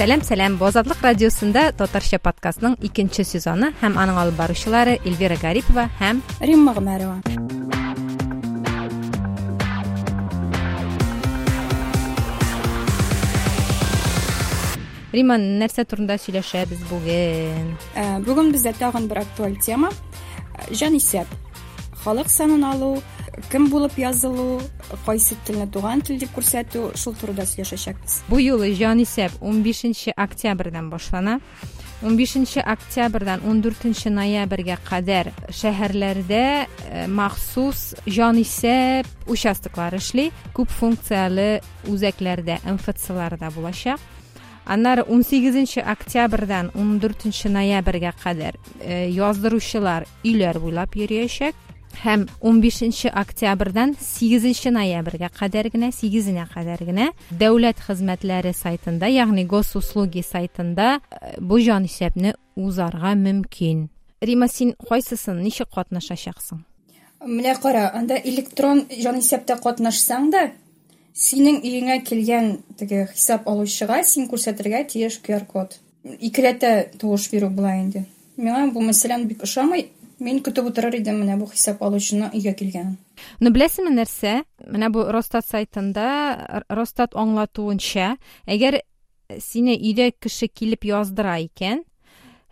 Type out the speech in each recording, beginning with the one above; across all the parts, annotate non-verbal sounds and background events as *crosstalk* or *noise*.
сәлем сәлем. Бу азатлык радиосунда татарча подкастынын экинчи сезону һәм аның алып баручылары эльвира гарипова һәм римма гомәрова римма нәрсә турында сөйләшәбез бүген? Э, бүген бездә тагын бер актуаль тема. Җанисәп халык санын алу кем булып язылу кайсы телне туган тел дип күрсәтү шул турыда сөйләшәчәкбез бу юлы җанисәп он бишенче октябрьдән башлана. он бишенче октябрьдан он дүртенче ноябрьгә кадәр шәһәрләрдә э, махсус җанисәп участоклары эшли. Күп функциялы үзәкләрдә мфцларда булачак. Аннары он сигезенче октябрьдан он дүртенче ноябрьгә кадәр э, яздыручылар өйләр буйлап йөриячәк һәм он бишенче октябрьдан сигезенче ноябрьгә кадәр генә сигезенә кадәр генә дәүләт хезмәтләре сайтында ягъни госуслуги сайтында э, бу җанисәпне узарга мөмкин. Рима син кайсысын ничек катнашачаксың? Менә кара анда электрон җанисәптә катнашсаң да синең өеңә килгән теге хисап алучыга син күрсәтергә тиеш qr код. Икеләтә тавыш бирү була инде. Миңа бу мәсәлән бик ошамый мин көтеп утырыр идем менә бу хисап алучының өйгә килгәнен ну беләсеңме нәрсә? Менә бу росстат сайтында росстат аңлатуынча әгәр сине өйдә кеше килеп яздыра икән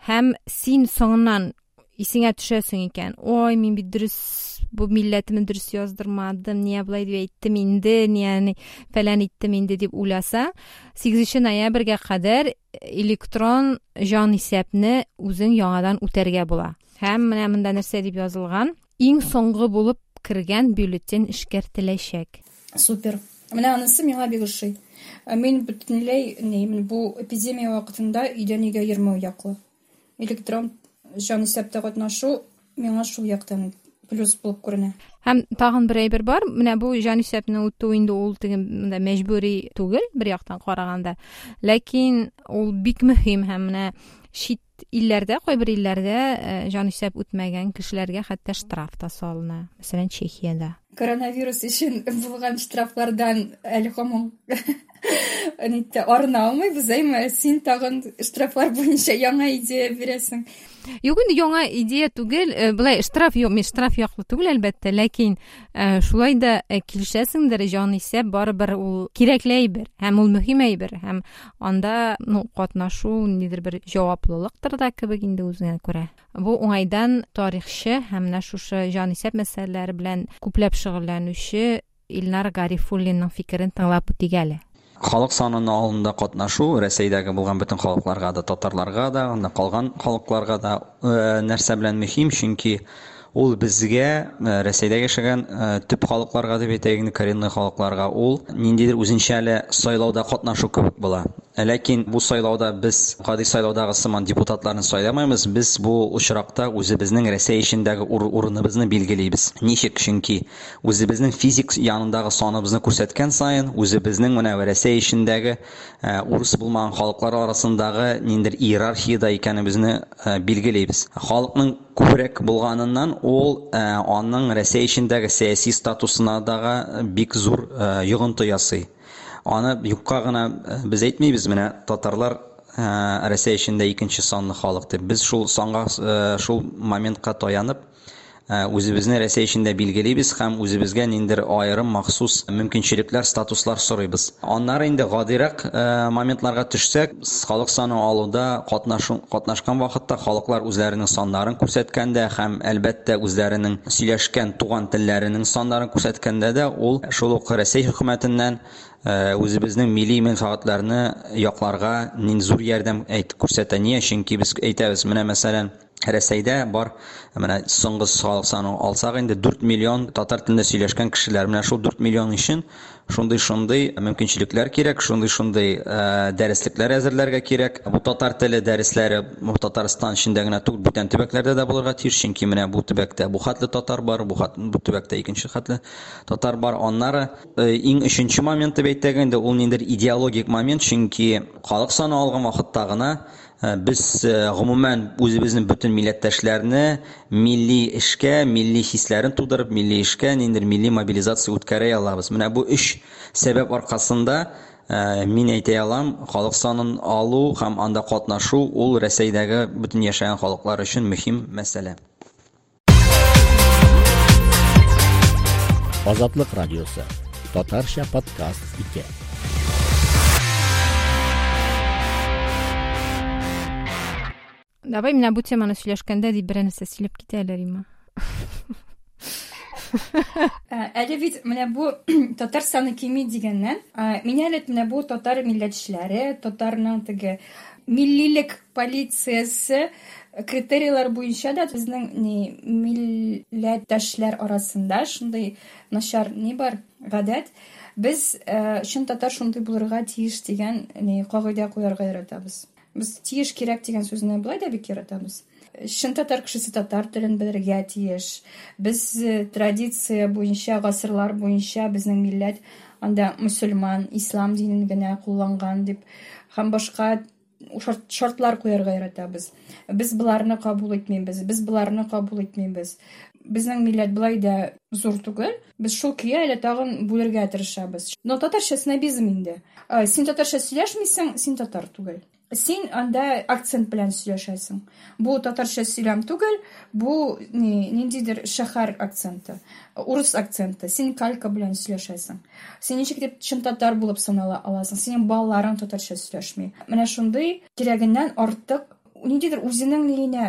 һәм син соңыннан исеңә төшәсең икән ой мин бит дөрес бу милләтемне дөрес яздырмадым ния болай дип әйттем инде ния фәлән иттем инде дип уйласаң сигезенче ноябрьгә кадәр электрон җанисәпне үзең яңадан үтәргә була. Һәм менә монда нәрсә дип язылган. Иң соңгы булып кергән бюллетень эшкәртеләчәк. Супер. Менә анысы миңа бик ошый мин бөтенләй бу эпидемия вакытында өйдән өйгә йөрмәү яклы. Электрон җанисәптә катнашу миңа шул яктан плюс булып күренә һәм тагын бер әйбер бар. Менә бу җанисәпне үтү инде ул теге монда мәҗбүри түгел бер яктан караганда ләкин ул бик мөһим һәм менә чит илләрдә кайбер илләрдә җанисәп үтмәгән кешеләргә хәтта штраф та салына. Мәсәлән чехиядә. Коронавирус өчен булган штрафлардан әле һаман *laughs* арына алмыйбыз әйме син тагын штрафлар буенча яңа идея бирәсең. Юк инде яңа идея түгел э, былай штраф юк мен штраф яклы түгел әлбәттә ләкин э, шулай да э, килешәсеңдер җанисәп барыбер ул кирәкле әйбер һәм ул мөһим әйбер һәм анда ну катнашу нидер бер җаваплылыктыр да кебек инде үзеңә күрә. Бу уңайдан тарихчы һәм менә шушы җанисәп мәсьәләләре белән күпләп шөгыльләнүче илнар гарифуллинның фикерен тыңлап үтик халық санының алында катнашу рәсәйдәге булган бөтен халыкларга да татарларга да калган халыкларга да нәрсә белән мөһим чөнки ул безгә рәсәйдә яшәгән төп халыкларга дип әйтәйек коренный халыкларга ул ниндидер үзенчәле сайлауда катнашу кебек була ләкин бу сайлауда без гади сайлаудагы сыман депутатларны сайламайбыз без бу очракта үзебезнең рәсәй эчендәге урыныбызны билгелибез ничек чөнки үзебезнең физик янындагы саныбызны күрсәткән саен үзебезнең менә рәсәй эчендәге урыс булмаган халыклар арасындагы ниндидер иерархияда икәнебезне билгелибез халыкның күбрәк булганыннан ул аның Рәсәй эчендәге сәяси статусына дагы бик зур йогынты ясый. Аны юкка гына без әйтмибез менә татарлар Рәсәй эчендә икенче санлы халык дип. Без шул санга шул моментка таянып үзебезне Рәсәй эчендә билгелибез һәм үзебезгә ниндер аерым махсус мөмкинчелекләр, статуслар сорыйбыз. Аннары инде гадирәк моментларга төшсәк, халык саны алуда катнашу катнашкан вакытта халыклар үзләренең саннарын күрсәткәндә һәм әлбәттә үзләренең сөйләшкән туган телләренең саннарын күрсәткәндә дә ул шул ук Рәсәй хөкүмәтеннән үзебезнең милли мәнфәгатьләрне якларга нин зур ярдәм әйт күрсәтә. Рәсәйдә бар менә соңгы халык саны алсак инде 4 миллион татар телендә сөйләшкән кешеләр. Менә шул 4 миллион өчен шундый шундый мөмкинчелекләр кирәк, шундый шундый дәреслекләр әзерләргә кирәк. Бу татар теле дәресләре Татарстан эчендә генә түгел, бүтән төбәкләрдә дә булырга тиеш, чөнки менә бу төбәктә бу хатлы татар бар, бу хат бу төбәктә икенче хатлы татар бар. Аннары иң өченче момент дип әйтәгәндә ул ниндер идеологик момент, чөнки халык саны алган вакытта гына үзебезнең бөтен милләттәшләрне милли эшкә, милли хисләрен тудырып, милли эшкә, ниндер милли мобилизация үткәрә алабыз. Менә бу өч сәбәп аркасында мин әйтә алам халык санын алу һәм анда катнашу ул бөтен яшәгән халыклар өчен мөһим мәсьәлә Азатлык радиосы. Татарча подкаст 2. Давай менә *laughs* бу теманы сөйләшкәндә дип берәр нәрсә сөйләп китәләр име. Әле бит менә бу татар саны кими дигәннән, мин әле менә бу татар милләтчеләре, татарның теге миллилек полициясе критерийлар буенча да безнең ни милләттәшләр арасында шундый начар ни бар гадәт без чын татар шундый булырга тиеш дигән кагыйдә куярга яратабыз без тиеш кирәк дигән сүзне болай да бик яратабыз чын татар кешесе татар телен белергә тиеш. Без традиция буенча гасырлар буенча безнең милләт анда мөселман ислам динен генә кулланган дип һәм башка шартлар куярга яратабыз. Без боларны кабул итмәйбез без боларны кабул итмәйбез безнең милләт болай да зур түгел без шул көйә әле тагын бүләргә тырышабыз но татарча снобизм инде. Син татарча сөйләшмисең син татар түгел син анда акцент белән сөйләшәсең. Бу татарча сөйләм түгел бу ниндидер шәһәр акценты урыс акценты. Син калька белән сөйләшәсең. Син ничек дип чын татар булып санала аласың? Синең балаларың татарча сөйләшми. Менә шундый кирәгеннән артык ниндидер үзенең нигенә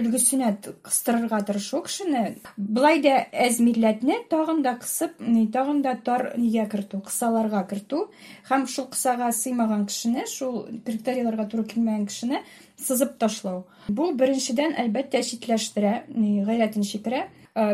өлгесенә кыстырырга тырышу кешене былай да әз милләтне тагын да кысып тагын да тар нигә кертү кысаларга кертү һәм шул кысага сыймаган кешене шул критерийларга туры килмәгән кешене сызып ташлау бу беренчедән әлбәттә читләштерә гайрәтен чикерә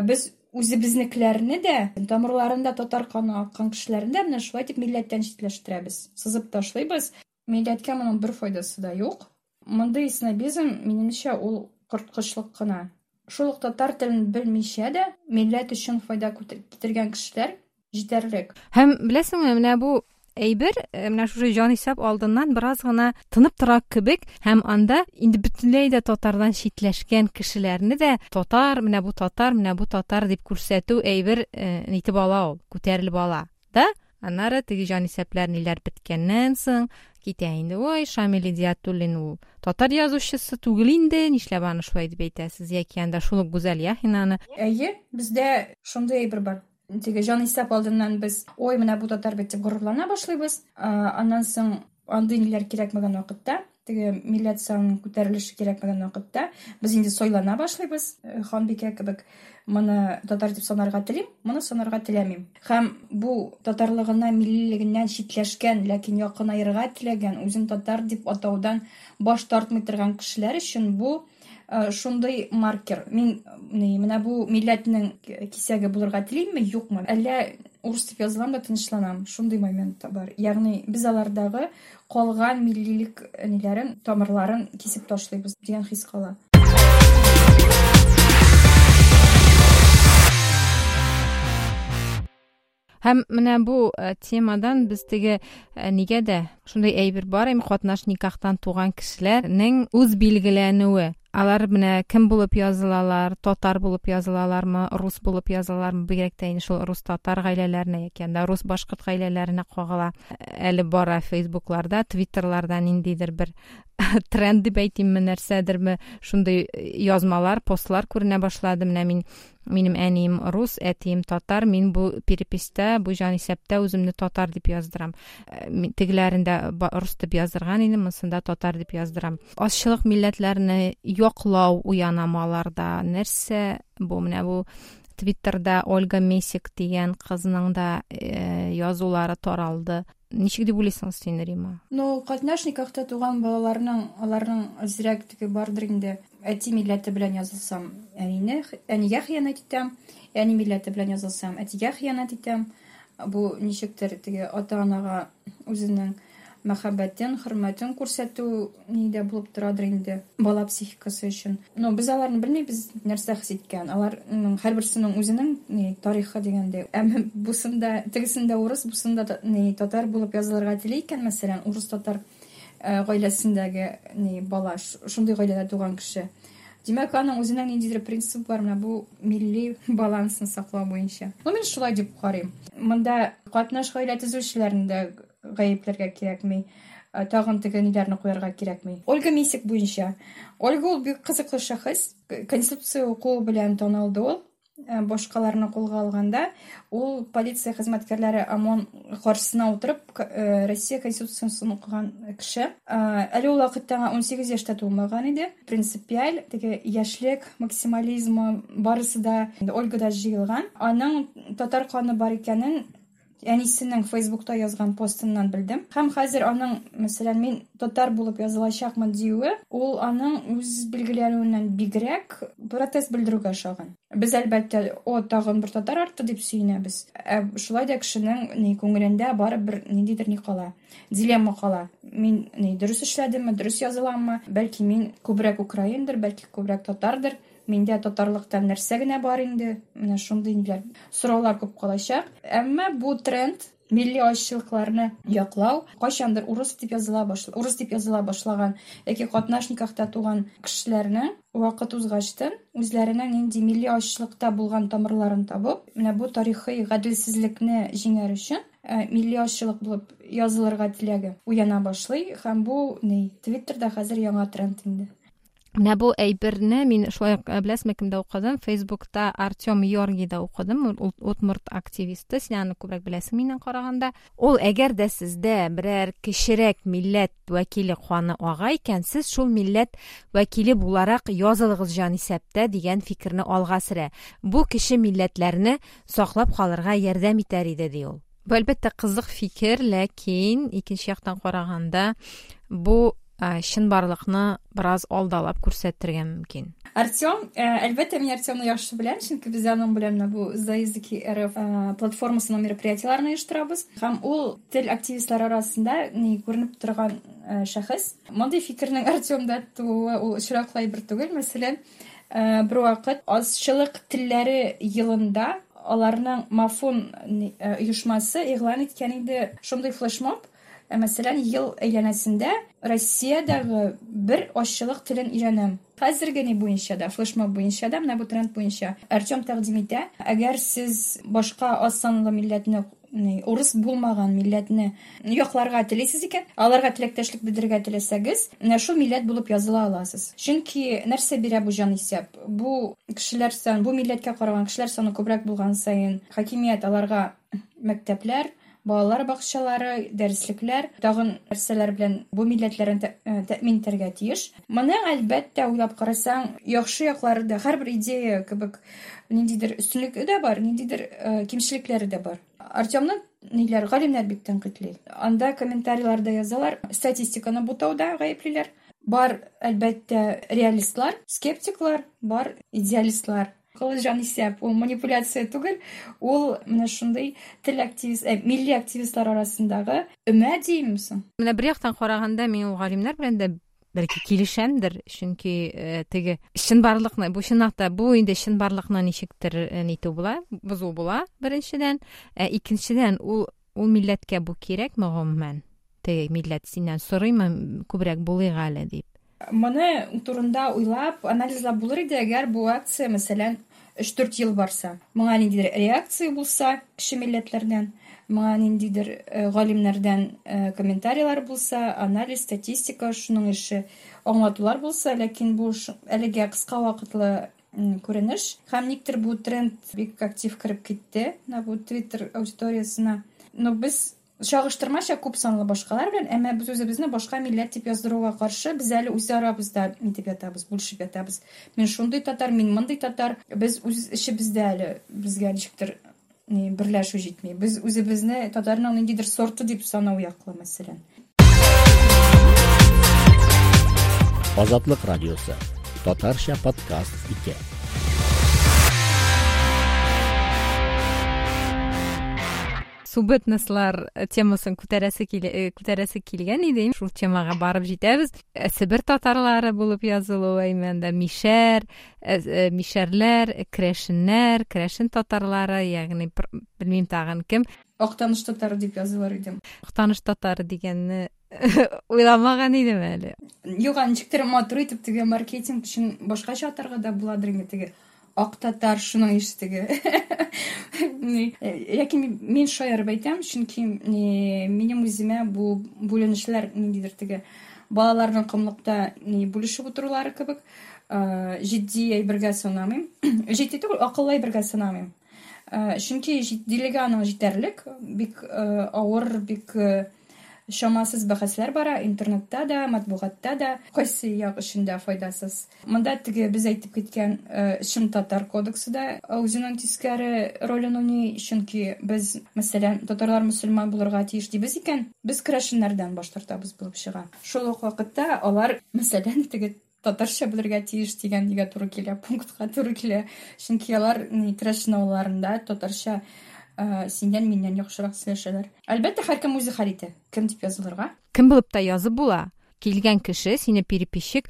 без үзебезнекеләрне дә тамырларында татар каны аккан кешеләрне дә менә шулай дип милләттән читләштерәбез сызып ташлыйбыз милләткә моның бер файдасы да юк Мондый снобизм минемчә ул корткычлык кына шул татар телен белмичә дә милләт өчен файда китергән кешеләр җитәрлек һәм беләсеңме менә бу әйбер менә шушы җанисәп алдыннан бераз гына тынып тора кебек һәм анда инде бөтенләй дә татардан читләшкән кешеләрне дә татар менә бу татар менә бу татар дип күрсәтү әйбер итеп ала ул күтәрелеп ала да? Аннары теге җанисәпләр ниләр беткәннән соң китә инде ой шамил идиятуллин ул татар язучысы түгел инде нишләп аны шулай дип әйтәсез яки анда шул гүзәл яхинаны әйе бездә шундый әйбер бар теге җанисәп алдыннан без ой менә бу татар бит дип горурлана башлыйбыз аннан соң андый ниләр кирәкмәгән вакытта теге милләт санын күтәрелеше кирәкмәгән вакытта без инде сайлана башлыйбыз ханбикә кебек моны татар дип санарга телим моны санарга теләмим һәм бу татарлыгына миллилегеннән читләшкән ләкин якынайырга теләгән үзен татар дип атаудан баш тартмый торган кешеләр өчен бу шундый маркер. Мин менә бу милләтнең кисәге булырга телимме? Юкмы? Әллә урыс дип язылам да тынычланам шундый момент бар ягъни без алардагы калган миллилек ниләрен тамырларын кисеп ташлыйбыз дигән хис кала Һәм менә бу темадан без теге нигә дә шундай әйбер бар име катнаш никахтан туган кешеләрнең үз билгеләнүе. Алар менә кем булып язылалар татар булып язылалармы рус булып язылалармы бигрәк тә шул рус татар гаиләләренә яки анда рус башкорт гаиләләренә кагыла әле бара фейсбукларда твиттерларда ниндидер бер тренд дип әйтимме нәрсәдерме шундый язмалар постлар күренә башлады менә мин минем әнием рус әтием татар мин бу переписта бу җанисәптә үземне татар дип яздырам тегеләрендә рус дип яздырган идем монсында татар дип яздырам азчылык милләтләрне яклау уянамы аларда нәрсә бу менә бу твиттерда ольга месик дигән кызның да язулары таралды. Ничек дип уйлыйсың син рима? Ну катнаш никахта туган балаларның аларның әзрәк теге бардыр инде. Әти милләте белән язылсам әнине әнигә хыянат итәм әни милләте белән язылсам әтигә хыянат итәм бу ничектер теге ата анага үзенең мәхәббәтен хөрмәтен күрсәтү нидә булып торадыр инде бала психикасы өчен. Но без аларны белмибез нәрсә хис иткән. Аларның һәрберсенең үзенең тарихы дигәндә әмма бусында тегесендә урыс бусында татар булып язылырга тели икән мәсәлән урыс татар гаиләсендәге бала шундый гаиләдә туган кеше. Димәк аның үзенең ниндидер принцип бар менә бу милли балансын саклау буенча. Ну мин шулай дип карыйм. Монда катнаш гаилә төзүчеләрендә гаепләргә кирәкми тагын теге ниләрне куярга кирәкми ольга мисик буенча. Ольга ул бик кызыклы конституция укуы белән танылды ул. Э, башкаларны колга алганда ул полиция хезмәткәрләре ОМОН каршысына утырып э, россия конституциясын укыган э, әле ул вакытта ун сигез яшьтә тулмаган иде. Принципиаль теге яшьлек максимализмы барысы да ольгада җыелган. Аның татар каны бар икәнен әнисенең фейсбукта язган постыннан белдем һәм хәзер аның мәсәлән мин татар булып язылачакмын диюе ул аның үз билгеләнүеннән бигрәк протест белдерүгә ошаган без әлбәттә о тагын бер татар артты дип сөенәбез. Ә шулай да кешенең ни күңелендә барыбер ниндидер ни кала дилемма кала. Мин ни дөрес эшләдемме дөрес языламмы? Бәлки мин күбрәк украиндыр бәлки күбрәк татардыр? Миндә татарлыктан нәрсә генә бар инде? Менә шундый ниләр сораулар күп калачак. Әмма бу тренд милли ачылыкларны яклау кайчандыр урыс дип языла башла урыс дип языла башлаган яки катнашникахта туган кешеләрнең вакыт узгачтын үзләренең нинди милли ачылыкта булган тамырларын табып менә бу тарихи гаделсезлекне җиңәр өчен милли ачылык булып язылырга теләге уяна башлый һәм бу ни твиттерда хәзер яңа тренд инде. Менә бу әйберне мин шулай ук беләсезме кемдә укыдым? Фейсбукта артем йоргида укыдым. Ул удмурт активисты. Син аны күбрәк беләсең миннән караганда. Ул әгәр дә сездә берәр кечерәк милләт вәкиле куаны ага икән сез шул милләт вәкиле буларак язылыгыз җанисәптә дигән фикерне алга сөрә. Бу кече милләтләрне саклап калырга ярдәм итәр иде ди ул. Бу әлбәттә кызык фикер бу чынбарлыкны бераз алдалап күрсәтергә мөмкин артем әлбәттә мин артемны яхшы беләм чөнки без аның белән бу за языки рф платформасының мероприятиеларны оештырабыз һәм ул тел активистлары арасында ни күренеп торган шәхес мондый фикернең артемда тууы ул очраклы әйбер түгел мәсәлән бер вакыт азчылык телләре елында аларның мафун оешмасы игълан иткән иде шундый флешмоб мәсәлән ел әйләнәсендә россиядагы бер ашчылык телен өйрәнәм. Хәзерге ни буенча да флешмоб буенча да менә бу тренд буенча. Артем тәкъдим итә әгәр сез башка аз санлы милләтне урыс булмаган милләтне якларга телисез икән аларга теләктәшлек белдерергә теләсәгез менә шул милләт булып языла аласыз. Чөнки нәрсә бирә бу җанисәп бу кешеләр сан бу милләткә караган кешеләр саны күбрәк булган саен хакимият аларга мәктәпләр балалар бакчалары дәреслекләр тагын нәрсәләр белән бу милләтләрне тәэмин итәргә тиеш. Моның әлбәттә уйлап карасаң яхшы яклары да һәрбер идея кебек ниндидер өстенлеге дә бар ниндидер кимчелекләре дә бар. Артемны ниләр галимнәр бик тәнкыйтьли. Анда комментарийларда язалар статистиканы бутауда гаеплиләр. Бар әлбәттә реалистлар скептиклар бар идеалистлар. Кылы җанисәп ул манипуляция түгел ул менә шундый тел активист милли активистлар арасындагы өмә диимме соң менә бер яктан караганда мин ул галимнәр белән дә бәлки килешәмдер. Чөнки теге чынбарлыкны бу чынлыкта бу инде чынбарлыкны ничектер нитү була бозу була беренчедән икенчедән ул ул милләткә бу кирәкме гомумән? Теге милләт синнән сорыймы күбрәк булыйк әле дип? Моны турында уйлап анализлап булыр иде әгәр бу акция мәсәлән өч дүрт ел барса моңа ниндидер реакция булса кеше милләтләрдән моңа ниндидер галимнәрдән комментарийлар булса анализ статистика шуның эше аңлатулар булса ләкин бу әлегә кыска вакытлы күренеш һәм никтер бу тренд бик актив кереп китте менә бу твиттер аудиториясына но без чагыштырмача көп санлы башкалар белән, әмма без үзебезне башка милләт дип яздыруга каршы, без әле үз арабызда итеп ятабыз, бүлешеп ятабыз. Мин шундый татар, мин мондый татар. Без үз эшебездә әле безгә ничектер берләшү җитми. Без үзебезне татарның ниндидер сорты дип санау яклы мәсәлән. Азатлык радиосы. Татарча подкаст 2. субэтностлар э, темасын күтәрәсе келген э, килгән иде шул темага барып жетеміз э, сібір татарлары болып булып язылуы мишер мишәр мишерлер, крешіннер, крешін татарлары яғни белмим тагын кім. актаныш татары деп язылар иде актаныш татары дигәнне *laughs* уйламаган идем әлі. юк анчик матур итеп теге маркетинг өчен башкача атарга да буладыр инде теге ак татар шуның иштеге ләкин мин шаярып әйтәм чөнки минем үземә бу бүленешләр ниндидер теге балаларның кымлыкта бүлешеп утырулары кебек җитди әйбергә санамыйм. *coughs* Җитди түгел акыллы әйбергә санамыйм. Чөнки җитдилеге аның җитәрлек бик авыр бик шамасыз бәхәсләр бара интернетта да матбугатта да. Кайсы як өчен файдасыз? Монда теге без әйтеп киткән чын татар кодексы да үзенең тискәре ролен уйный чөнки без мәсәлән татарлар мөселман булырга тиеш дибез икән. Без керәшеннәрдән баш тартабыз булып чыга. Шул ук вакытта алар *laughs* мәсәлән теге татарча белергә тиеш туры килә пунктка туры килә. Чөнки алар синдән миннән яхшырак сөйләшәләр. Әлбәттә һәркем үзе хәл итә кем дип язылырга? Кем булып та язып була. Килгән кеше сине переписчик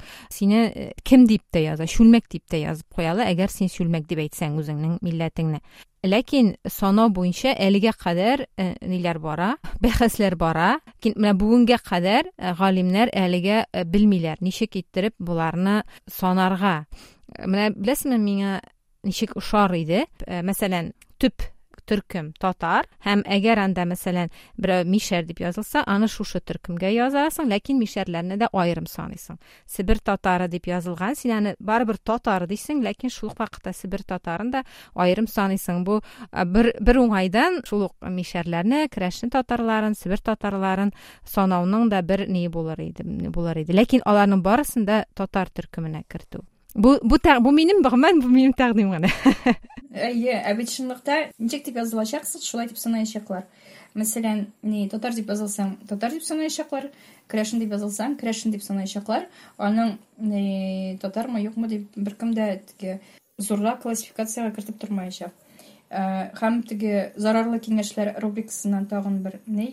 кем дип тә яза шүлмәк дип тә язып куялы әгәр син шүлмәк дип әйтсәң үзеңнең милләтеңне. Ләкин санау буенча әлегә кадәр ниләр бара? *laughs* Бәхәсләр бара. Менә бүгенгә кадәр галимнәр әлегә белмиләр ничек иттереп буларны санарга. Менә беләсезме миңа ничек ошар иде? Мәсәлән төп төркем татар һәм әгәр анда мәсәлән берәү мишәр дип язылса аны шушы төркемгә язасың ләкин мишәрләрне дә аерым саныйсың себер татары дип язылган син аны барыбер татар дисең ләкин шул ук вакытта себер татарын да аерым саныйсың бу бер бер уңайдан шул ук мишәрләрне керәшен татарларын себер татарларын санауның да бер ни булыр иде булыр иде ләкин аларның барысын да татар төркеменә кертү бу бу минем бу минем тәкъдим генә әйе ә бит чынлыкта ничек дип язылачаксыз шулай дип санаячаклар мәсәлән ни татар дип язылсаң татар дип санаячаклар керәшен дип язылсаң керәшен дип санаячаклар аның татармы юкмы дип беркем дә теге зурлап классификацияга кертеп тормаячак һәм теге зарарлы киңәшләр рубрикасыннан тагын бер ни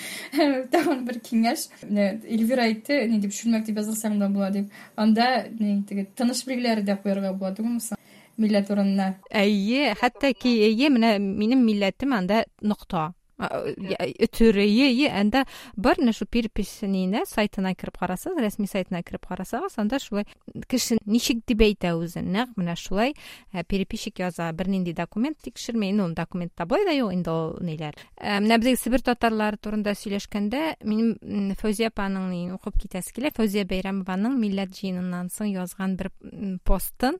*laughs* тагын бер киңәш эльвира әйтте ни дип шүлмәк дип язылсаң да була дип анда ни теге тыныш билгеләре дә куярга була түгелме соң милләт урынына әйе хәтта ки әйе менә минем милләтем анда нокта Өтөрөйе анда бар менә шу перепись ниенә сайтына кереп карасагыз рәсми сайтына кереп карасагыз анда шулай кеше ничек дип әйтә үзен нәкъ менә шулай переписчик яза бернинди документ тикшермәй ну документта былай да юк инде ул ниләр менә безнең себер татарлары турында сөйләшкәндә минем фәүзия апаның укып китәсе килә фәүзия бәйрәмованың милләт җыеныннан соң язган бер постын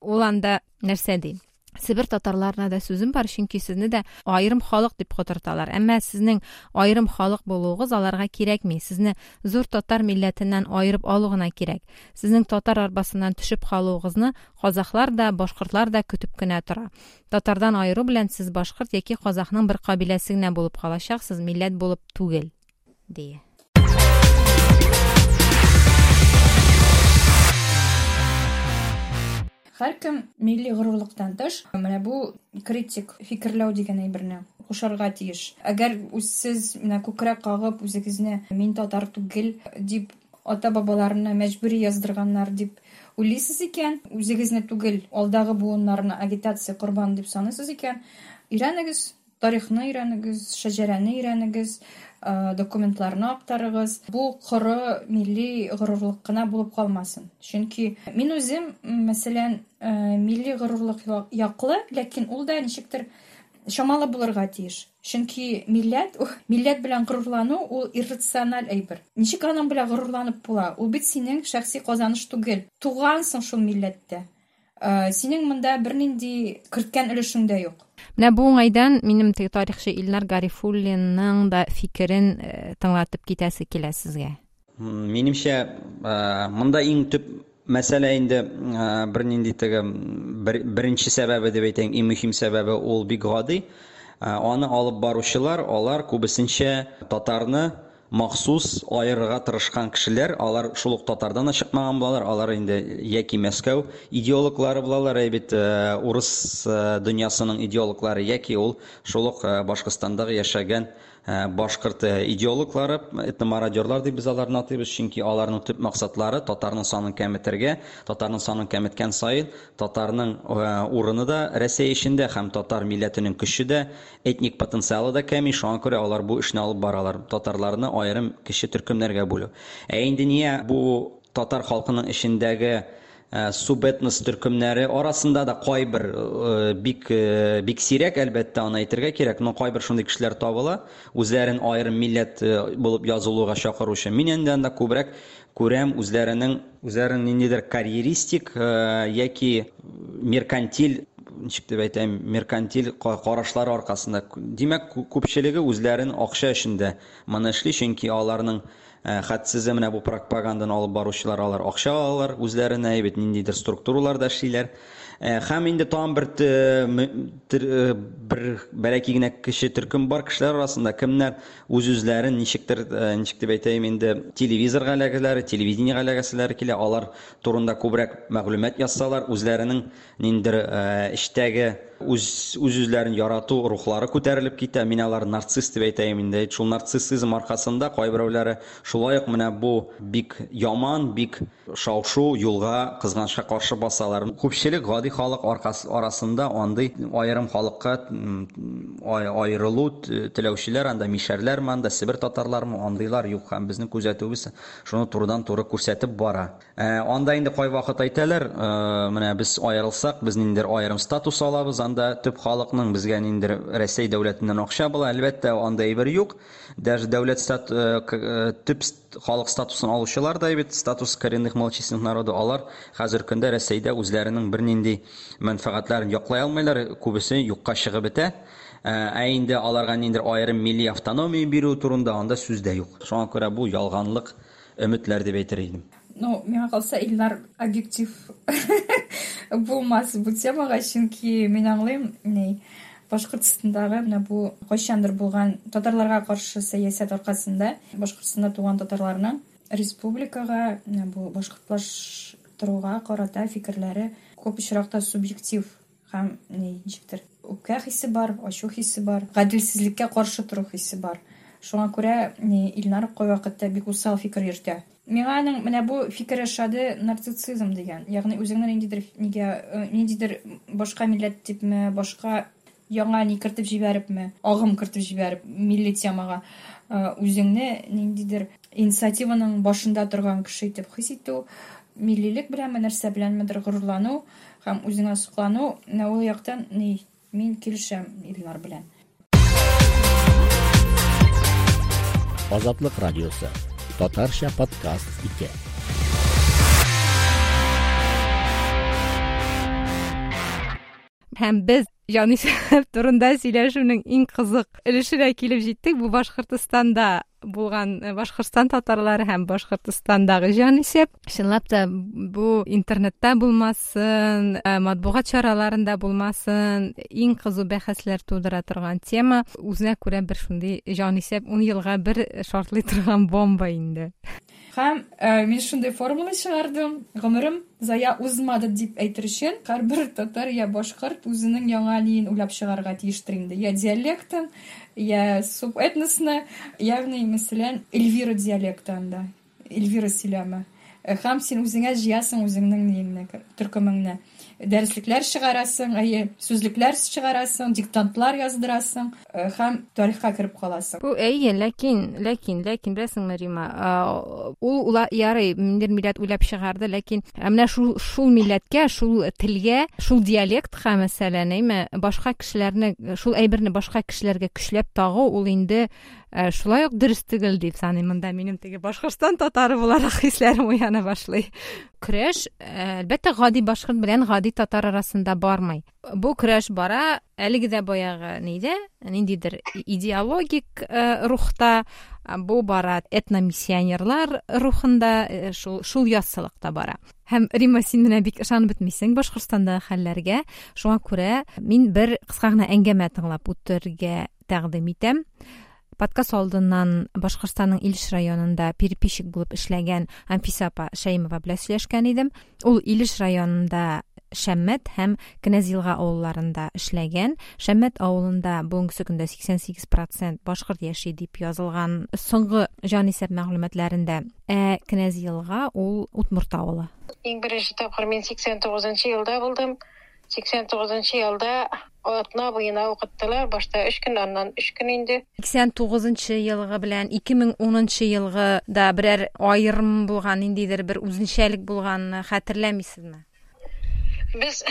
ул анда нәрсә ди себер татарларына да сүзем бар чөнки сезне дә айрым халык дип котырталар әмма сезнең айрым халык булуыгыз аларга кирәкми сезне зур татар милләтеннән айырып алу гына кирәк сезнең татар арбасыннан төшеп калуыгызны казаклар да башкортлар да көтеп кенә тора татардан айыру белән сез башкорт яки казакның бер кабиләсе генә булып калачаксыз милләт булып түгел ди һәркем милли горурлыктан тыш менә бу критик фикерләү дигән әйберне кушарга тиеш. Әгәр сез менә күкрәк кагып үзегезне мин татар түгел дип ата бабаларына мәҗбүри яздырганнар дип уйлыйсыз икән үзегезне түгел алдагы буыннарны агитация корбаны дип саныйсыз икән өйрәнегез тарихны өйрәнегез шәҗәрәне өйрәнегез документларны актарыгыз бу коры милли горурлык кына булып калмасын. Чөнки мин үзем мәсәлән милли горурлык яклы ләкин ул да ничектер чамалы булырга тиеш. Чөнки милләт милләт белән горурлану ул иррациональ әйбер. Ничек аның белән горурланып була? Ул бит синең шәхси казаныш түгел. Тугансың шул милләттә. Синең монда бернинди керткән өлешең дә юк. Менә бу уңайдан минем теге тарихчы илнар гарифуллинның да фикерен тыңлатып китәсе килә сезгә. Минемчә монда иң төп мәсьәлә инде бернинди теге беренче сәбәбе дип әйтәм иң мөһим сәбәбе ул бик гади. Аны алып баручылар алар күбесенчә татарны махсус аерырга тырышкан кешеләр алар ук татардан да чыкмаган булалар алар инде яки мәскәү идеологлары булалар әйбит урыс дөньясының идеологлары яки ул шул ук яшәгән башкорт идеологлары этномародерлар дип без аларны атыйбыз чөнки аларның төп максатлары татарның санын кәметергә татарның санын кәметкән саен татарның урыны да рәсәй эчендә һәм татар милләтенең көче дә этник потенциалы да кәми. Шуңа күрә алар бу эшне алып баралар. Татарларны аерым кече төркемнәргә бүлү. Ә инде нигә бу татар халкының эчендәге Э, субэтнос төркемнәре арасында да кайбер э, бик э, бик сирәк әлбәттә аны әйтергә кирәк но кайбер шундый кешеләр табыла. Үзләрен аерым милләт булып язылуга чакыручы. Мин инде анда күбрәк күрәм үзләренең үзләрен ниндидер карьеристик яки меркантиль ничек дип әйтәм меркантиль карашлары аркасында. Димәк күпчелеге үзләрен акча өчен дә моны эшли чөнки аларның хәтсезе менә бу пропаганданы алып баручылар алар акча алалар үзләренә бит ниндидер структураларда эшлиләр. Һәм инде тагын бер бер бәләкәй генә төркем бар кешеләр арасында кемнәр үз үзләрен ничектер ничек дип әйтәм инде телевизорга эләгәләр телевидениегә эләгәселәр килә алар турында күбрәк мәгълүмат язсалар үзләренең ниндидер эштәге үз үзләрен ярату рухлары күтәрелеп китә. Мин алар нарцисс дип әйтәм инде. Шул нарциссизм аркасында кайберәүләре шулай ук менә бу бик яман бик шау-шу юлга кызганычка каршы басалар. Күпчелек гади халык арасында андый аерым халыкка аерылу теләүчеләр анда мишәрләрме анда себер татарлармы андыйлар юк. Һәм безнең күзәтүебез шуны турыдан туры күрсәтеп бара. Анда инде кайвакыт әйтәләр менә без аерылсак без ниндидер аерым статус алабыз. Анда төп халыкның безгә ниндидер Рәсәй дәүләтеннән акча була. Әлбәттә, анда әйбер юк. Даже дәүләт стат төп халык статусын алучылар да бит статус коренных малочисленных народу алар хәзер көндә Рәсәйдә үзләренең бер нинди мәнфәгатьләрен яклай алмыйлар. Күбесе юкка чыгып бетә. Ә инде аларга ниндидер аерым милли автономия бирү турында анда сүз дә юк. Шуңа күрә бу ялганлык өметләр дип әйтер идем. Ну, миңа калса Илнар объектив *laughs* булмас бу темага чөнки мин аңлыйм ни башкортстандагы менә бу кайчандыр булган татарларга каршы сәясәт аркасында башкортстанда туган татарларның республикага менә бу башкортлаштыруга карата фикерләре күп очракта субъектив һәм ничектер үпкә хисе бар ачу хисе бар гаделсезлеккә каршы тору хисе бар. Шуңа күрә илнар кайвакытта бик усал фикер йөртә. Миңа аның менә бу фикер ошады нарциссизм дигән. Ягъни үзеңне ниндидер нигә ниндидер башка милләт типме башка яңа ни кертеп җибәрепме агым кертеп җибәреп милли темага үзеңне ниндидер инициативаның башында торган кеше итеп хис итү миллилек беләнме нәрсә беләнмедер горурлану һәм үзеңә соклану ул яктан ни мин килешәм Илнар белән Азатлык радиосы. Татарча подкаст 2. Һәм без Җанисәп турында сөйләшүнең иң кызык өлешенә килеп җиттек. Бу Башкортстанда булган Башкортстан татарлары һәм Башкортстандагы җанисәп. Чынлап та бу интернетта булмасын, матбугат чараларында булмасын, иң кызу бәхәсләр тудыра торган тема. Үзенә күрә бер шундый җанисәп 10 елга бер шартлый торган бомба инде. һәм э, мин шундай формула чыгардым гомерем зая узмады дип әйтер өчен һәрбер татар я башкорт үзенең яңа лиен уйлап чыгарга тиештер инде я диалектын я субэтносны ягъни мәсәлән эльвира диалекты анда эльвира сөйләме э, һәм син үзеңә җыясың үзеңнең ниеңне төркемеңне Дәреслекләр чыгарасың әйе сүзлекләр чыгарасың диктантлар яздырасың һәм тарихка кереп каласың. Бу әйе ләкин ләкин ләкин беләсеңме рима ул ула ярый ниндидер милләт уйлап чыгарды ләкин менә шул шул милләткә шул телгә шул диалектка мәсәлән әйме башка кешеләрне шул әйберне башка кешеләргә көчләп тагу ул инде шулай ук дөрес түгел дип саныйм монда минем теге башкортстан татары буларак хисләрем уяна башлый. Көрәш әлбәттә гади башкорт белән гади татар арасында бармый. Бу көрәш бара әлеге дә баягы нидә? Ниндидер идеологик рухта. Бу бара этномиссионерлар рухында шул шул яссылыкта бара. Һәм рима син менә бик ышанып бетмисең башкортстандагы хәлләргә. Шуңа күрә мин бер кыска гына әңгәмә тыңлап үтәргә тәкъдим итәм. Подкаст алдыннан башкортстанның илеш районында переписчик булып эшләгән анфиса апа шәймова белән сөйләшкән идем. Ул илеш районында шәммәт һәм кенәзилга авылларында эшләгән. Шәммәт авылында бүгенге көндә сиксән сигез процент башкорт яши дип язылган соңгы җанисәп мәгълүматларында. Ә кенәзилга ул утмурт авылы. Иң беренче тапкыр мин сиксән тугызынчы елда булдым. Сексен тогузунчу жылда отуна буюна окуттулар башта үч күн андан үч күн инде. Сексен тогузунчу жылгы менен эки миң онунчу жылгыда бирер айырым ниндейдир бир өзүнчөлүк болгонун каатирлеймисизби биз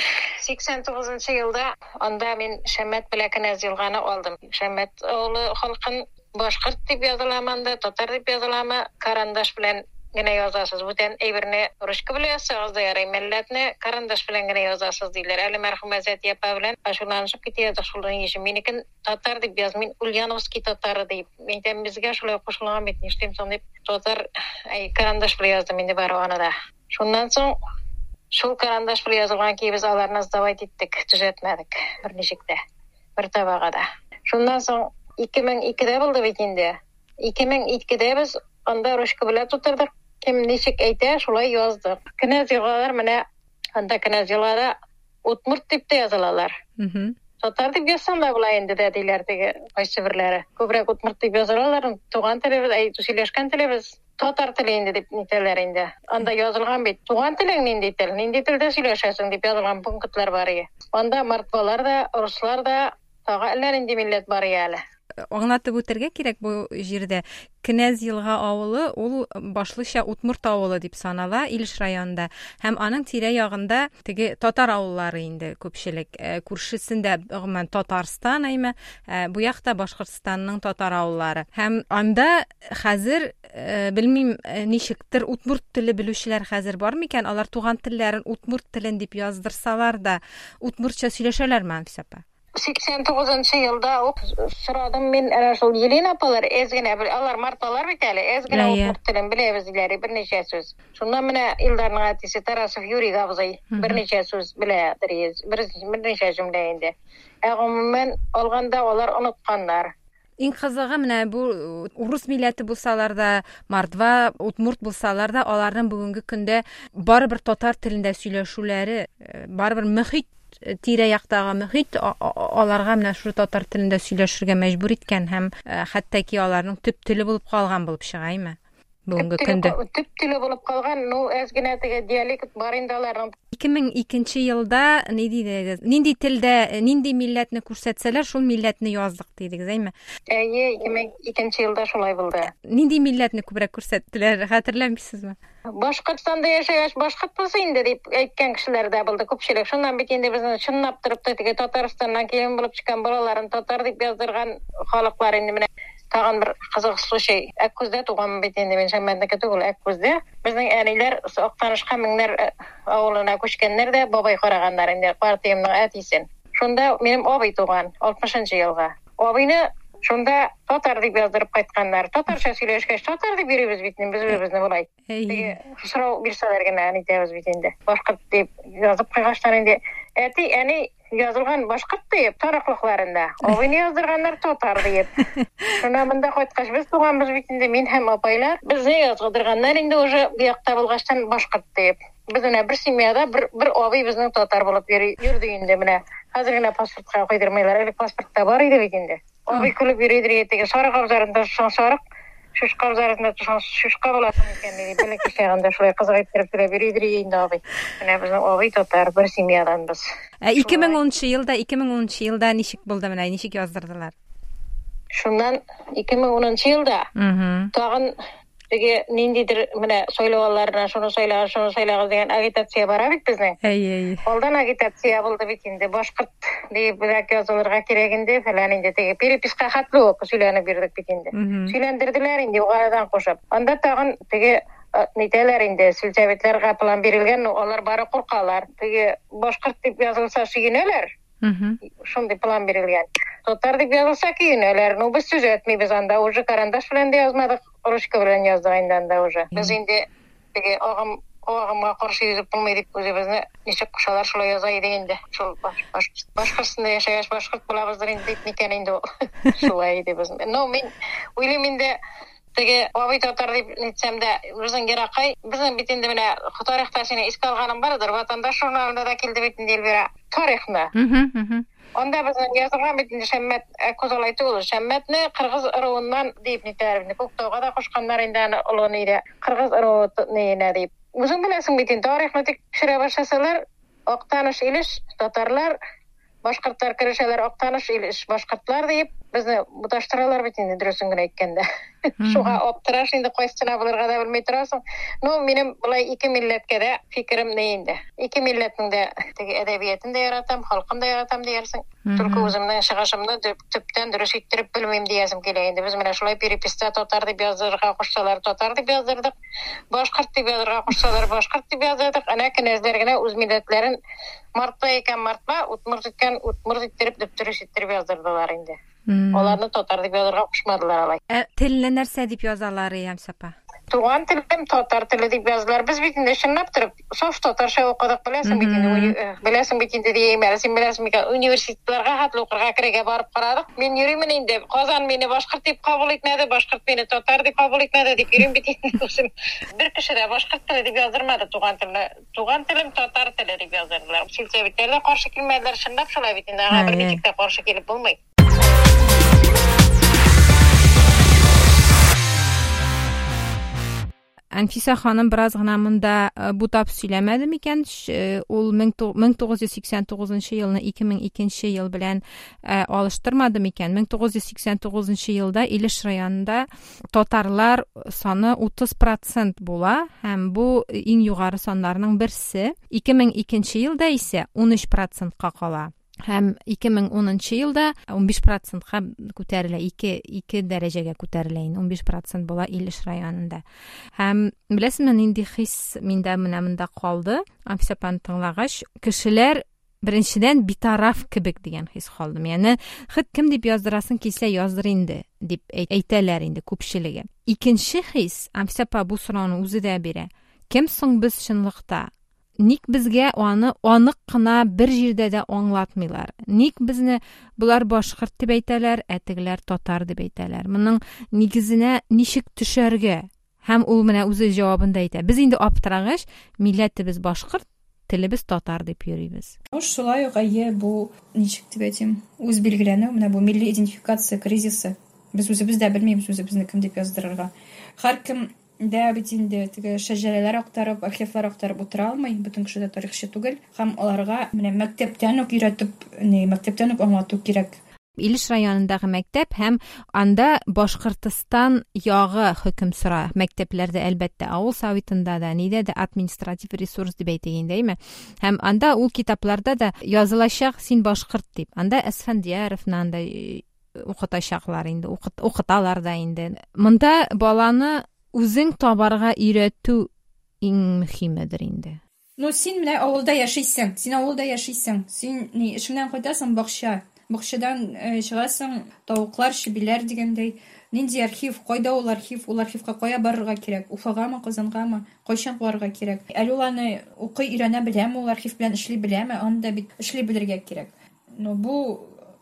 сексен тогузунчу жылда анда мен шаммат беле князь жылганы алдым. Шаммат оолу халкын башкырт деп жазыламы анда татар деп жазыламы карандаш менен гана жазасыз бүтән әйберне ручка белән язсагыз да ярый милләтне карандаш белән генә язасыз диләр әле мәрхүм әзәт япа белән ашуланышып китәбез шулдан иши минекен татар дип яз мин ульяновский татары мен әйтәм безгә шулай кушылган бит нишлим соң дип татар карандаш белән яздым инде бары аны да шуннан соң шул карандаш белән язылган ки без аларны сдавать иттек төзәтмәдек берничек тә бер табагада шундан соң ике мең икедә булды бит инде ике мең икедә без анда ручка белән тутырдык кем ничек әйтә шулай яздык кенәз елгалар менә анда кенәз елгада утмурт дип тә язылалар татар дип язсаң да була инде дә диләр теге кайсы бирләре күбрәк утмурт дип язалар туган телебез әй сөйләшкән телебез татар теле инде дип нитәләр инде анда язылган бит туган телең нинди тел нинди телдә сөйләшәсең дип язылган пунктлар бар иде анда мордвалар да руслар да тагы әллә нинди милләт бар әле аңлатып үтәргә кирәк бу җирдә. Кенәз елга авылы ул башлыча утмурт авылы дип санала илеш районында. Һәм аның тирә ягында теге татар авыллары инде күпчелек. Э, күршесендә гомумән татарстан әйме э, бу якта башкортстанның татар авыллары. Һәм анда хәзер э, белмим ничектер утмурт теле белүчеләр хәзер бар микән? Алар туган телләрен утмурт телен дип яздырсалар да утмуртча сөйләшәләрме анфисапа сексен тогузунчу жылда сурадым мен ana ушул елена апалар эзгене алар марталар бит эле эзгене утмурт тилин билебиз дилер бир нече сөз. Шундан мене илдардын атиси тарасов юрий абзый бир нече сөз биледир бир нече жумла энди гомумән алганда алар уnuткандар иң кызыгы менә бу урус милләте булсалар да мордва удмурт булсалар да аларның бүгенге көндә барыбер татар телендә сөйләшүләре барыбер мөхит тирә-яктагы мөхит аларга менә шул татар телендә сөйләшергә мәҗбүр иткән һәм хәтта аларның төп теле булып калган булып чыгаймы бүгенге көндә төп теле булып калган ну әз генә теге диалект бар инде аларның ике мең икенче елда ни дидегез нинди телдә нинди милләтне күрсәтсәләр шул милләтне яздык дидегез әйме әйе ике мең икенче елда шулай булды нинди милләтне күбрәк күрсәттеләр хәтерләмисезме? Башкортстанда яшәгәч башкорт булса инде дип әйткән кешеләр дә булды күпчелек. Шуннан бит инде безне чынлап торып та теге татарстаннан килен булып чыккан балаларын татар дип яздырган халыклар инде менә. Тагын бер кызык случай әккүздә туганмын бит инде мин шәммәтнеке түгел әккүздә безнең әниләр актанышка меңнәр авылына күчкәннәр дә бабай караганнар инде партиямның әтисен шунда минем абый туган алтмышынчы елга абыйны шунда татар дип яздырып кайтканнар татарча сөйләшкәч татар дип йөрибез бит без үзебезне болай теге сорау бирсәләр генә әйтәбез бит инде башкорт дип язып куйгачлар инде әти әни язылган башкорт дип тараклыкларында абыйны *laughs* яздырганнар татар дип шуна монда кайткач без туганбыз бит инде мин һәм апайлар. Безне яздырганнар инде уже бу якта булгачтан башкорт дип без менә бер семьяда бер бер абый безнең татар булып йөрде инде менә хәзер генә паспортка куйдырмыйлар элек паспортта бар иде бит инде абый көлүп йөрөйдүр теге сарык абзарында сарык шушка абзарында шушка боласың экен деди белекей чагында ушулай кызык иттирип сүйлөп йөрөйдүр инде абый мына биздин абый татар бир семьяданбыз эки миң онунчу жылда эки миң онунчу жылда ничек болду мына ничек яздырдылар шундан эки миң онунчу жылда тагын тиги ниндейдир мына сойлоолоруна шуну сойлогуз шуну сойлогуз деген агитация бара бит биздин эй алдан агитация болду бит инде. Башкырт деп жазылырга керек инде. Фалан инде тиги переписка хатлуу сүйлөнүп бирдик бит инде. Сүйлөндүрдүлөр инде угададан кошуп анда тагын тиги нетелер инде сельсоветлерге план берилген алар баары куркалар. Тиги башкырт деп жазылса сүйүнөлөр ушундай план берилген татар деп жазылса күйүнөлөр ну биз түзөтмөйбүз анда. Уже карандаш менен да жазмадык ручка менен яздык эndi анда уже. Биз инде тиги агым агымга каршы жүзүп болмой деп өзүбүзү нече кушалар шулай язайы дегенде ушул башкыртстанда жашагач башкырт болобуздур энди дейт мекен энди ушулай *laughs* дейбиз но мен ойлойм энди тиги абый татар деп нетсем да биздин киракай биздин бит энди мына тарыхта сени эске алганым бардыр ватандаш журналында да келди бит энди элбира тарыхны анда биздин жазылган бит энди шаммат козолай түгүл шамматны кыргыз ыруунан дейп нетелер көктөөгө да кошконнор энди аны улууну кыргыз ыруунене дейп өзүң билесиң бит энди тарыхны текшере баштасалар Октаныш Илеш татарлар башкортлар керешәләр Октаныш Илеш башкортлар дип безне буташтыралар бит инде дөресен генә әйткәндә. Шуга аптыраш инде кайсына булырга да белмәй торасың. Ну, минем булай ике милләткә дә фикерем ни инде. Ике милләтнең дә теге әдәбиятын да яратам, халкын да яратам диярсең. Только үземнең чыгышымны төптән дөрес иттереп белмим диярсем килә инде. Без менә шулай переписта татар дип яздырырга кушсалар, татар дип яздырдык. Башкорт дип яздырырга кушсалар, башкорт дип яздырдык. Әнә кенәзләр генә үз милләтләрен мартта икән мартма, утмырт иткән утмырт иттереп дөрес иттереп яздырдылар инде. Аларны татар дип язырга кушмадылар алай. Ә телне нәрсә дип язалар, Ямсапа? Туган телем татар теле дип яздылар. Без бит инде чынлап торып, соф татарча укыдык, беләсең бит инде. Беләсең бит инде диемәр, син беләсең микән, университетларга хатлы укырга керергә барып карадык. Мин йөрим инде. Казан мине башкорт дип кабул итмәде, башкорт мине татар дип кабул итмәде дип йөрим бит инде. Бер кеше дә башкорт теле дип яздырмады туган телне. Туган телем татар теле дип яздырдылар. Силсәбитләргә каршы килмәделәр, чынлап шулай бит инде. Бер ничек тә каршы Анфиса ханым бераз гына монда э, бутап сөйләмәде микән? Э, ул 1989 елны 2002 ел белән э, алыштырмады микән? 1989 елда Илеш районында татарлар саны 30% була һәм бу иң югары саннарның берсе. 2002 елда исә 13%ка кала һәм 2010 елда 15 процентка күтәрелә 2 2 дәрәҗәгә күтәрелә инде 15 процент була Илеш районында. Һәм беләсезме нинди хис миндә менә монда калды? Амфисапаны тыңлагач кешеләр беренчедән битараф кебек дигән хис калды. Яны хит кем дип яздырасың килсә яздыр инде дип әйтәләр инде күпчелеге. Икенче хис Амфисапа бу сорауны үзе дә бирә. Кем соң без чынлыкта? Ник безгә аны анык кына бер җирдә дә аңлатмыйлар ник безне булар башкорт дип әйтәләр ә тегеләр татар дип әйтәләр. Моның нигезенә ничек төшәргә һәм ул менә үзе җавабында әйтә. Без инде аптырагач милләтебез башкорт телебез татар дип йөрибез. Шулай ук әйе бу ничек дип әйтим үз билгеләнү менә бу милли идентификация кризисы. Без үзебез дә белмибез үзебезне кем дип яздырырга. Һәркем дә бит инде теге шәҗәрәләр актарып архивлар актарып утыра алмый бөтен кеше дә тарихчы түгел һәм аларга менә мәктәптән үк өйрәтеп не мәктәптән үк аңлату кирәк Илеш районындагы мәктәп һәм анда Башкортстан ягы хөкем сора. Мәктәпләрдә әлбәттә авыл советында да, нидә дә административ ресурс дип әйтегәндәйме. Һәм анда ул китапларда да язылачак син башкорт дип. Анда Әсфәндияровны анда укытачаклар инде, укыталар да инде. Монда баланы үзең табарга өйрәтү иң мөһимедер инде ну син менә авылда яшисең син авылда яшисең. Син ни эшеңнән кайтасың бакча бакчадан чыгасың тавыклар чебиләр дигәндәй нинди архив? Кайда ул архив? Ул архивка кая барырга кирәк уфагамы казангамы кайчан барырга кирәк әле ул аны укый өйрәнә беләме ул архив белән эшли беләме аны да бит эшли белергә кирәк ну бу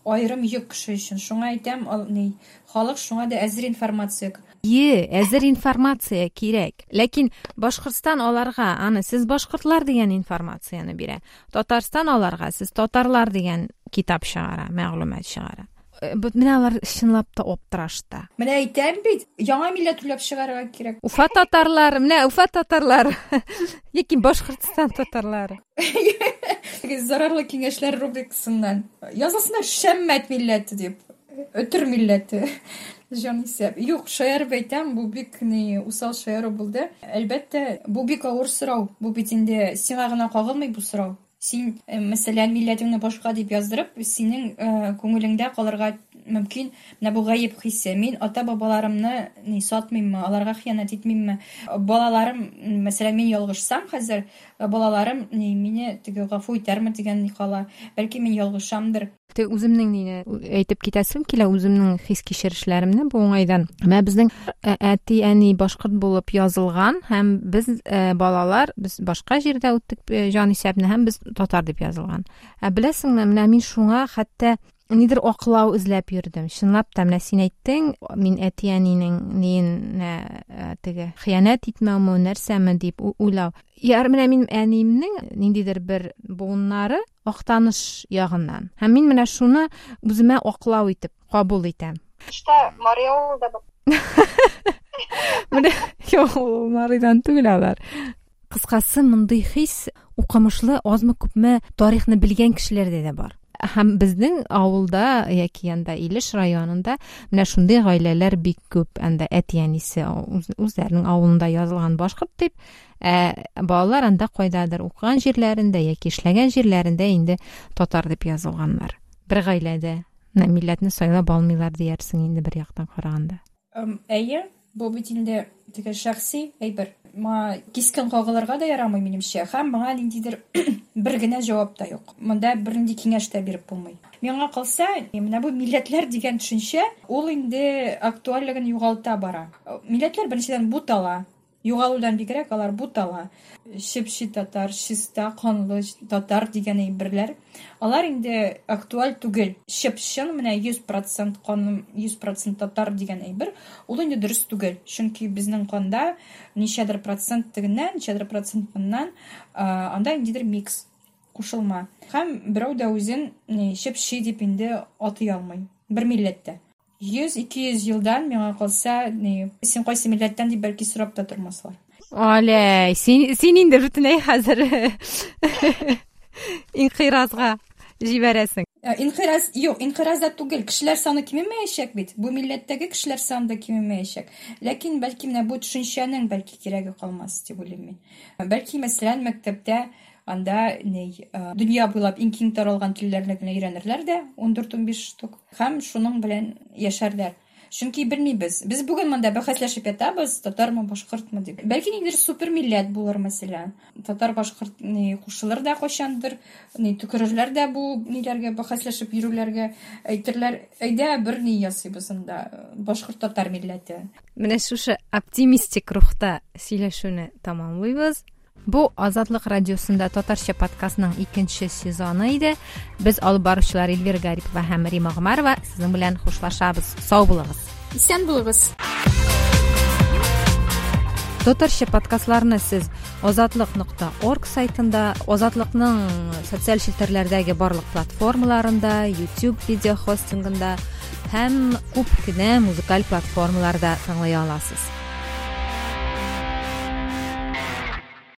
айрым йөк кеше өчен шуңа әйтәм ни халык шуңа да әзер информация Е, әзер информация кирәк. Ләкин Башкортстан аларга аны сез башкортлар дигән информацияны бирә. Татарстан аларга сез татарлар дигән китап чыгара, мәгълүмат чыгара. Э, бу менә алар чынлап та оптырашта. Менә әйтәм бит, яңа милләт уйлап чыгарга кирәк. Уфа татарлары, менә Уфа татарлары. *laughs* Яки Башкортстан татарлары. Зарарлы киңәшләр рубрикасыннан. Язасына Шәммәт милләте дип. Өтер милләте. җанисәп юк шаярып әйтәм бу бик усал шаяру булды. Әлбәттә бу бик авыр сорау. Бу бит инде сиңа гына кагылмый бу сорау. Син башка дип яздырып синең күңелеңдә калырга мөмкин. Менә бу гаеп хисе мин ата бабаларымны ни сатмыйммы аларга хыянат итмимме балаларым мәсәлән мин ялгышсам хәзер балаларым ни мине теге гафу итәрме ни кала бәлки мин ялгышамдыр. Тик үземнең нине әйтеп китәсем килә, үземнең хис кичерешләремне бу уңайдан. Менә безнең әти, әни башкорт булып язылган һәм без балалар, без башка җирдә үттек җан исәбне һәм без татар дип язылган. Ә беләсеңме, менә мин шуңа хәтта нидер аклау эзләп йөрдем. Чынлап та менә син әйттең, мин әти әнинең нин теге хыянат итмәүме, нәрсәме дип уйлау. Яр менә мин әниемнең ниндидер бер буыннары актаныш ягыннан. Һәм мин менә шуны үземә аклау итеп кабул итәм. Менә юк, Маридан түгел алар. кыскасы мондый хис укымышлы азмы күпме тарихны белгән кешеләрдә дә бар һәм безнең авылда яки анда илеш районында менә шундый гаиләләр бик күп. Анда әти әнисе үзләренең авылында язылган башкорт дип. Ә балалар анда кайдадыр? Укыган җирләрендә яки эшләгән җирләрендә инде татар дип язылганнар. Бер гаиләдә. Милләтне сайлап алмыйлар диярсең инде бер яктан караганда. Әйе. Бу бит инде теге шәхси ма кискен кагылырга да ярамый минемчә. Һәм моңа ниндидер *coughs* бер генә җавап та юк. Монда бернинди киңәш тә биреп булмый. Миңа калса менә бу милләтләр дигән төшенчә ул инде актуальлыгын югалта бара. Милләтләр беренчедән бутала. Югалудан бигрәк алар бутала чепчи татар чиста канлы татар дигән әйберләр. Алар инде актуаль түгел. Чепчен менә йөз процент каным йөз процент татар дигән әйбер. Ул инде дөрес түгел. Чөнки безнең канда ничәдер процент тегеннән ничәдер процент моннан анда микс кушылма. Һәм берәү дә үзен чепчи дип инде атый алмый. Бер милләттә. йөз ике йөз йылдан миңа калса син кайсы милләттән дип бәлки сорап та тормаслар аләй син син инде бөтенләй хәзер инкыйразга җибәрәсең инкыйраз юк инкыйразда түгел кешеләр саны кимемәячәк бит бу милләттәге кешеләр саны да кимемәячәк ләкин бәлки менә бу төшенчәнең бәлки кирәге калмас дип уйлыйм мин бәлки мәсәлән мәктәптә анда ни дөнья буйлап иң киң таралган телләрне генә өйрәнерләр дә ун дүрт ун биш штук. Һәм шуның белән яшәрләр. Чөнки белмибез. Без бүген монда бәхәсләшеп ятабыз татармы башкортмы дип. Бәлки ниндидер супер милләт булыр мәсәлән. Татар башкорт ни кушылыр да кайчандыр ни төкерерләр дә бу ниләргә бәхәсләшеп йөрүләргә әйтерләр. Әйдә бер ни ясыйбыз анда башкорт татар милләте. Менә шушы оптимистик рухта сөйләшүне тәмамлыйбыз Бу Азатлык радиосында татарча подкастның икенче сезоны иде. Без алып баручылар Эльвира Гарипова һәм Рима Гомарова сезнең белән хушлашабыз. Сау булыгыз. Исән булыгыз. Татарча подкастларны сез azatlык.org сайтында, Азатлыкның социаль челтәрләрдәге барлык платформаларында, YouTube видео хостингында һәм күп кенә музыкаль платформаларда тыңлый аласыз.